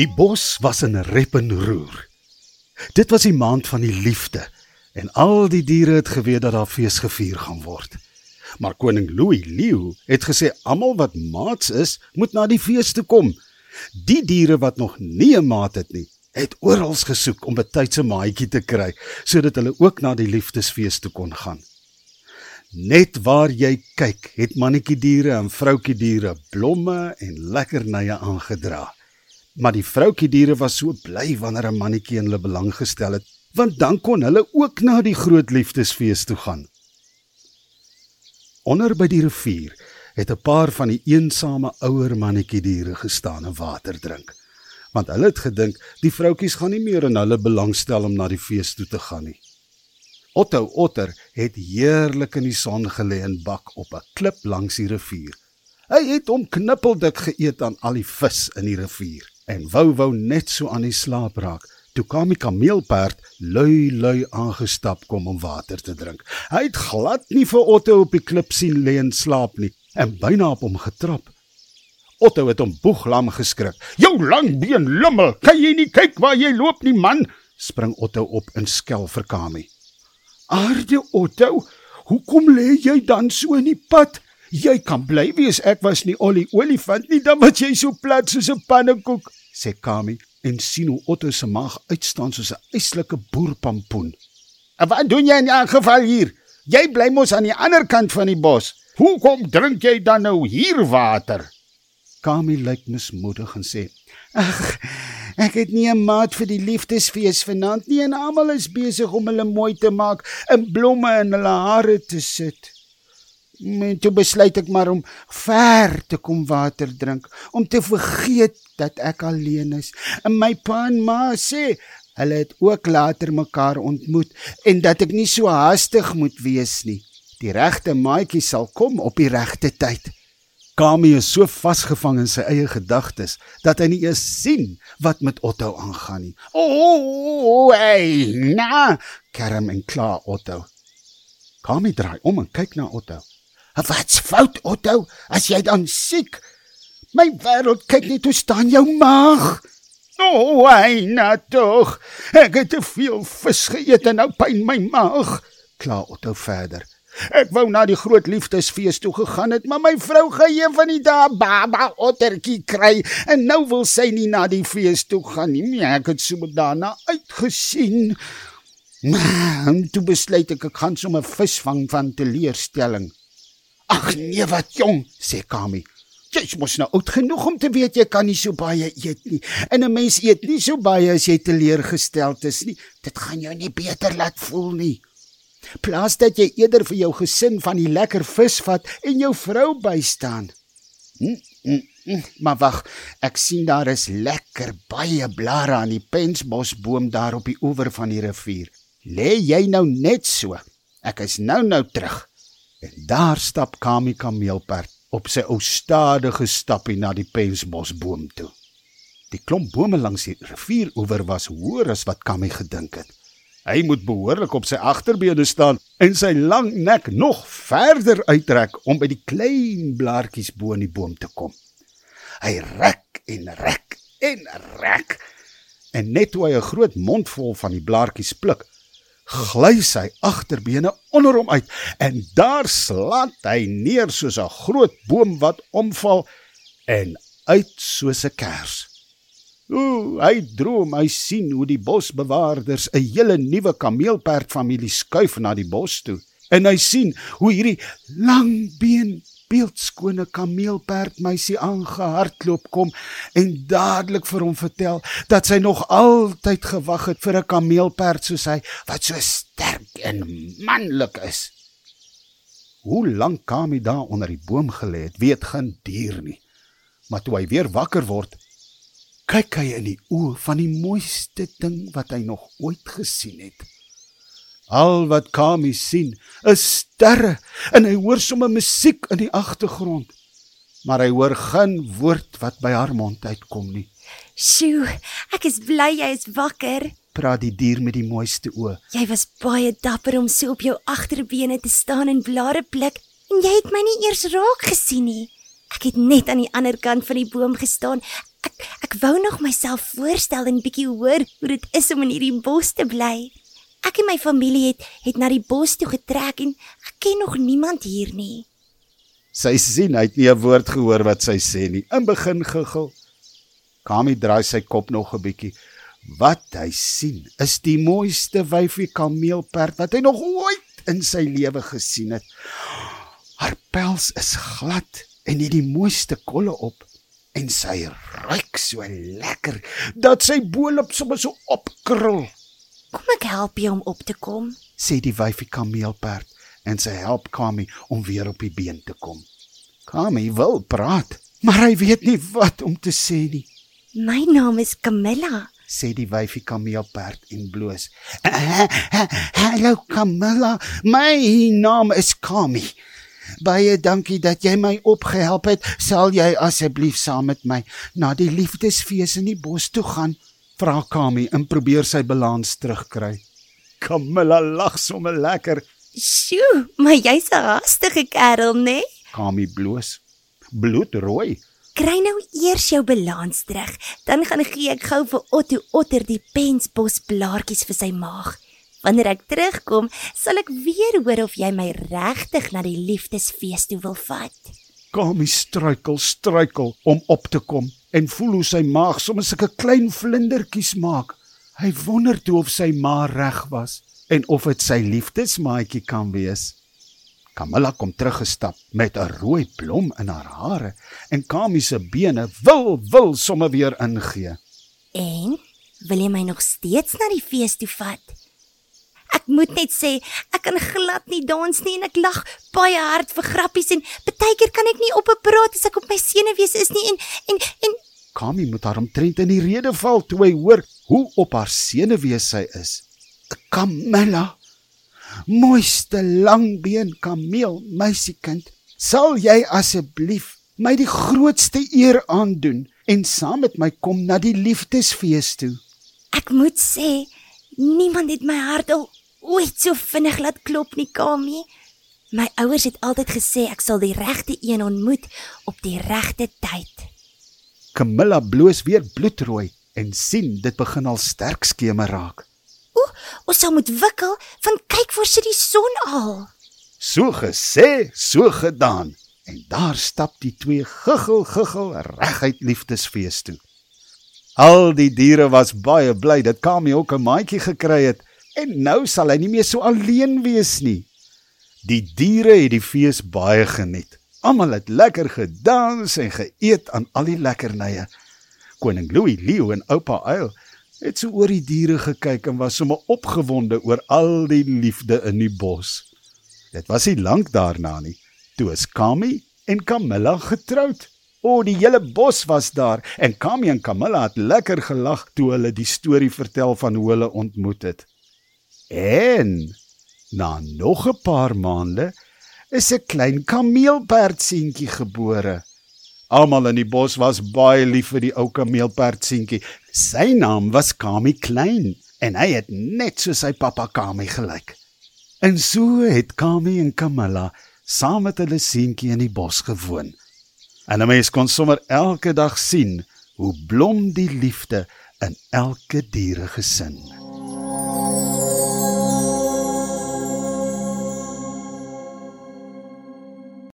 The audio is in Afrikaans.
Die bos was in rep en roer. Dit was die maand van die liefde en al die diere het geweet dat daar fees gevier gaan word. Maar koning Louis Leeu het gesê almal wat maats is, moet na die fees toe kom. Die diere wat nog nie 'n maat het nie, het oral gesoek om 'n tydse maatjie te kry sodat hulle ook na die liefdesfees toe kon gaan. Net waar jy kyk, het mannetjie diere en vroutjie diere blomme en lekkernye aangedra. Maar die vroutjie diere was so bly wanneer 'n mannetjie in hulle belang gestel het, want dan kon hulle ook na die groot liefdesfees toe gaan. Onder by die rivier het 'n paar van die eensame ouer mannetjie diere gestaan en water drink. Want hulle het gedink die vroutjies gaan nie meer in hulle belang stel om na die fees toe te gaan nie. Otto Otter het heerlik in die son gelê en bak op 'n klip langs die rivier. Hy het hom knippeldik geëet aan al die vis in die rivier en wou wou net so aan die slaap raak. Toe kom die kameelperd lui lui aangestap kom om water te drink. Hy het glad nie vir Otto op die klip sien lê en slaap nie en byna op hom getrap. Otto het hom boeglam geskrik. "Jou langbeen lummel, kan jy nie kyk waar jy loop nie, man?" spring Otto op en skel vir Kami. "Aarde Otto, hoekom lê jy dan so in die pad? Jy kan bly wees ek was nie olie olifant nie, dan wat jy so plat soos 'n pannekoek," sê Kami en sien hoe Otto se maag uitstaan soos 'n eislike boerpampoen. "En wat doen jy in 'n geval hier? Jy bly mos aan die ander kant van die bos." Hoekom drink jy dan nou hier water? Kami lyk mismoedig en sê: "Ag, ek het nie 'n maat vir die liefdesfees vanaand nie en almal is besig om hulle mooi te maak en blomme in hulle hare te sit." Men toe besluit ek maar om ver te kom water drink om te vergeet dat ek alleen is. En my pa en ma sê hulle het ook later mekaar ontmoet en dat ek nie so haastig moet wees nie. Die regte maatjie sal kom op die regte tyd. Kami is so vasgevang in sy eie gedagtes dat hy nie eens sien wat met Otto aangaan nie. O, oh, hey, na, kerm en kla Otto. Kami draai om en kyk na Otto. "Wat's fout, Otto? As jy dan siek? My wêreld kyk net hoe staan jou maag." "O, oh, hey, na tog. Ek het te veel vis geëet en nou pyn my maag." Kla Otto verder. Ek wou na die groot liefdesfees toe gegaan het, maar my vrou gee van die dae baba ottertjie kry en nou wil sy nie na die fees toe gaan nie. Nee, ek het so daarna uitgesien. Maar toe besluit ek ek gaan sommer vis vang van teleurstelling. Ag nee, wat jong, sê Kami. Jy mos nou oud genoeg om te weet jy kan nie so baie eet nie. En 'n mens eet nie so baie as jy teleurgesteld is nie. Dit gaan jou nie beter laat voel nie. Plaas dat jy eerder vir jou gesin van die lekker vis vat en jou vrou bystaan. Hm, hm, hm, maar wag, ek sien daar is lekker baie blare aan die pensbosboom daar op die oewer van die rivier. Lê jy nou net so? Ek is nou nou terug. En daar stap Kami kameelperd op sy ou stadige stappie na die pensbosboom toe. Die klomp bome langs die rivieroewer was hoër as wat Kami gedink het. Hy moet behoorlik op sy agterbene staan en sy lang nek nog verder uittrek om by die klein blaartjies bo in die boom te kom. Hy rek en rek en rek en net toe hy 'n groot mond vol van die blaartjies pluk, gly sy agterbene onder hom uit en daar slaan hy neer soos 'n groot boom wat omval en uit soos 'n kers. Ooh, hy droom, hy sien hoe die bosbewaarders 'n hele nuwe kameelperdfamilie skuif na die bos toe. En hy sien hoe hierdie langbeen beeldskone kameelperd meisie aangehardloop kom en dadelik vir hom vertel dat sy nog altyd gewag het vir 'n kameelperd soos hy wat so sterk en manlik is. Hoe lank Kami daar onder die boom gelê het, weet geen dier nie. Maar toe hy weer wakker word, kyk hy in die oë van die mooiste ding wat hy nog ooit gesien het. Al wat Kami sien, is sterre en hy hoor sommer musiek in die agtergrond. Maar hy hoor geen woord wat by haar mond uitkom nie. "Sjoe, ek is bly jy is wakker." Praat die dier met die mooiste oë. "Jy was baie dapper om so op jou agterbene te staan en blare pluk en jy het my nie eers raak gesien nie." Ek het net aan die ander kant van die boom gestaan. Ek ek wou nog myself voorstel en bietjie hoor hoe dit is om in hierdie bos te bly. Ek en my familie het het na die bos toe getrek en ek ken nog niemand hier nie. Sy sien hy het nie 'n woord gehoor wat sy sê nie. In begin giggel. Kami draai sy kop nog 'n bietjie. Wat hy sien is die mooiste wyfie kameelperd wat hy nog ooit in sy lewe gesien het. Haar pels is glad en het die mooiste kolle op en sy ruik so lekker dat sy boelop sommer so opkrul. Kom ek help jou om op te kom? sê die wyfie kameelperd en sy help Kami om weer op die been te kom. Kami wil praat, maar hy weet nie wat om te sê nie. My naam is Camilla. sê die wyfie kameelperd en bloos. Hallo Camilla, my naam is Kami. Baie dankie dat jy my opgehelp het. Sal jy asseblief saam met my na die liefdesfees in die bos toe gaan? Vra Kami en probeer sy balans terugkry. Camilla lag sommer lekker. Sjoe, maar jy's 'n haastige kerel, né? Nee? Kami bloos. Bloedrooi. Kry nou eers jou balans terug, dan gaan gee ek gou vir Otto Otter die pensbos blaartjies vir sy maag. Wanneer ek terugkom, sal ek weer hoor of jy my regtig na die liefdesfees toe wil vat. Kami struikel, struikel om op te kom en voel hoe sy maag sommer sulke klein vlindertjies maak. Hy wonder toe of sy ma reg was en of dit sy liefdesmaatjie kan wees. Camilla kom teruggestap met 'n rooi blom in haar hare en Kami se bene wil wil sommer weer ingee. En wil jy my nog steeds na die fees toe vat? Ek moet net sê, ek kan glad nie dans nie en ek lag baie hard vir grappies en partykeer kan ek nie op 'n praat as ek op my senuwees is nie en en en Kami moet haar omtrent in die rede val toe hy hoor hoe op haar senuwees sy is. Camilla, mooiste langbeen kameel meisiekind, sal jy asseblief my die grootste eer aandoen en saam met my kom na die liefdesfees toe? ek moet sê, niemand het my hart al ooit so vinnig laat klop nie, Kami. My ouers het altyd gesê ek sal die regte een ontmoet op die regte tyd. Camilla bloos weer bloedrooi en sien dit begin al sterk skeme raak. Oeh, ons sou moet wikkel, want kyk voor sit die son al. So gesê, so gedaan. En daar stap die twee giggel giggel reguit liefdesfees toe. Al die diere was baie bly dat Kami ook 'n maatjie gekry het en nou sal hy nie meer so alleen wees nie. Die diere het die fees baie geniet. Almal het lekker gedans en geëet aan al die lekkernye. Koning Louis Leo en oupa Uil het so oor die diere gekyk en was sommer opgewonde oor al die liefde in die bos. Dit was nie lank daarna nie toe is Kami en Camilla getroud. O, die hele bos was daar en Kami en Camilla het lekker gelag toe hulle die storie vertel van hoe hulle ontmoet het. En na nog 'n paar maande is 'n klein kameelperdseentjie gebore. Almal in die bos was baie lief vir die ou kameelperdseentjie. Sy naam was Kami Klein en hy het net so sy pappa Kami gelyk. En so het Kami en Camilla saam met hulle seentjie in die bos gewoon. En 'n mens kon sommer elke dag sien hoe blom die liefde in elke dieregesin.